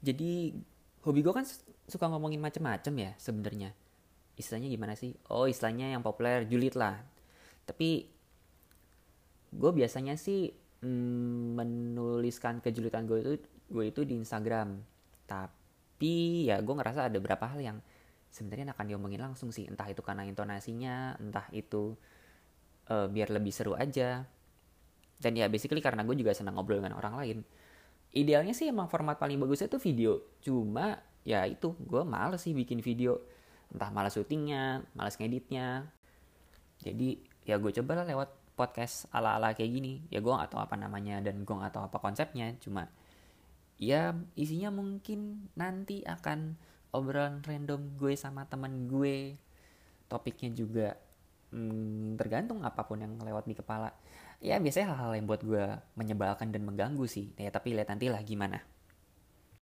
jadi hobi gue kan suka ngomongin macem-macem ya sebenarnya. Istilahnya gimana sih? Oh istilahnya yang populer julid lah. Tapi gue biasanya sih mm, menuliskan kejulitan gue itu gue itu di Instagram. Tapi ya gue ngerasa ada beberapa hal yang sebenarnya akan diomongin langsung sih. Entah itu karena intonasinya entah itu uh, biar lebih seru aja. Dan ya basically karena gue juga senang ngobrol dengan orang lain idealnya sih emang format paling bagusnya tuh video. Cuma ya itu gue males sih bikin video. Entah malas syutingnya malas ngeditnya. Jadi ya gue coba lah lewat podcast ala-ala kayak gini. Ya gue gak tahu apa namanya dan gue gak tahu apa konsepnya. Cuma ya isinya mungkin nanti akan obrolan random gue sama temen gue. Topiknya juga hmm, tergantung apa pun yang lewat di kepala. Ya biasanya hal-hal yang buat gue menyebalkan dan mengganggu sih. Ya tapi lihat nanti lah gimana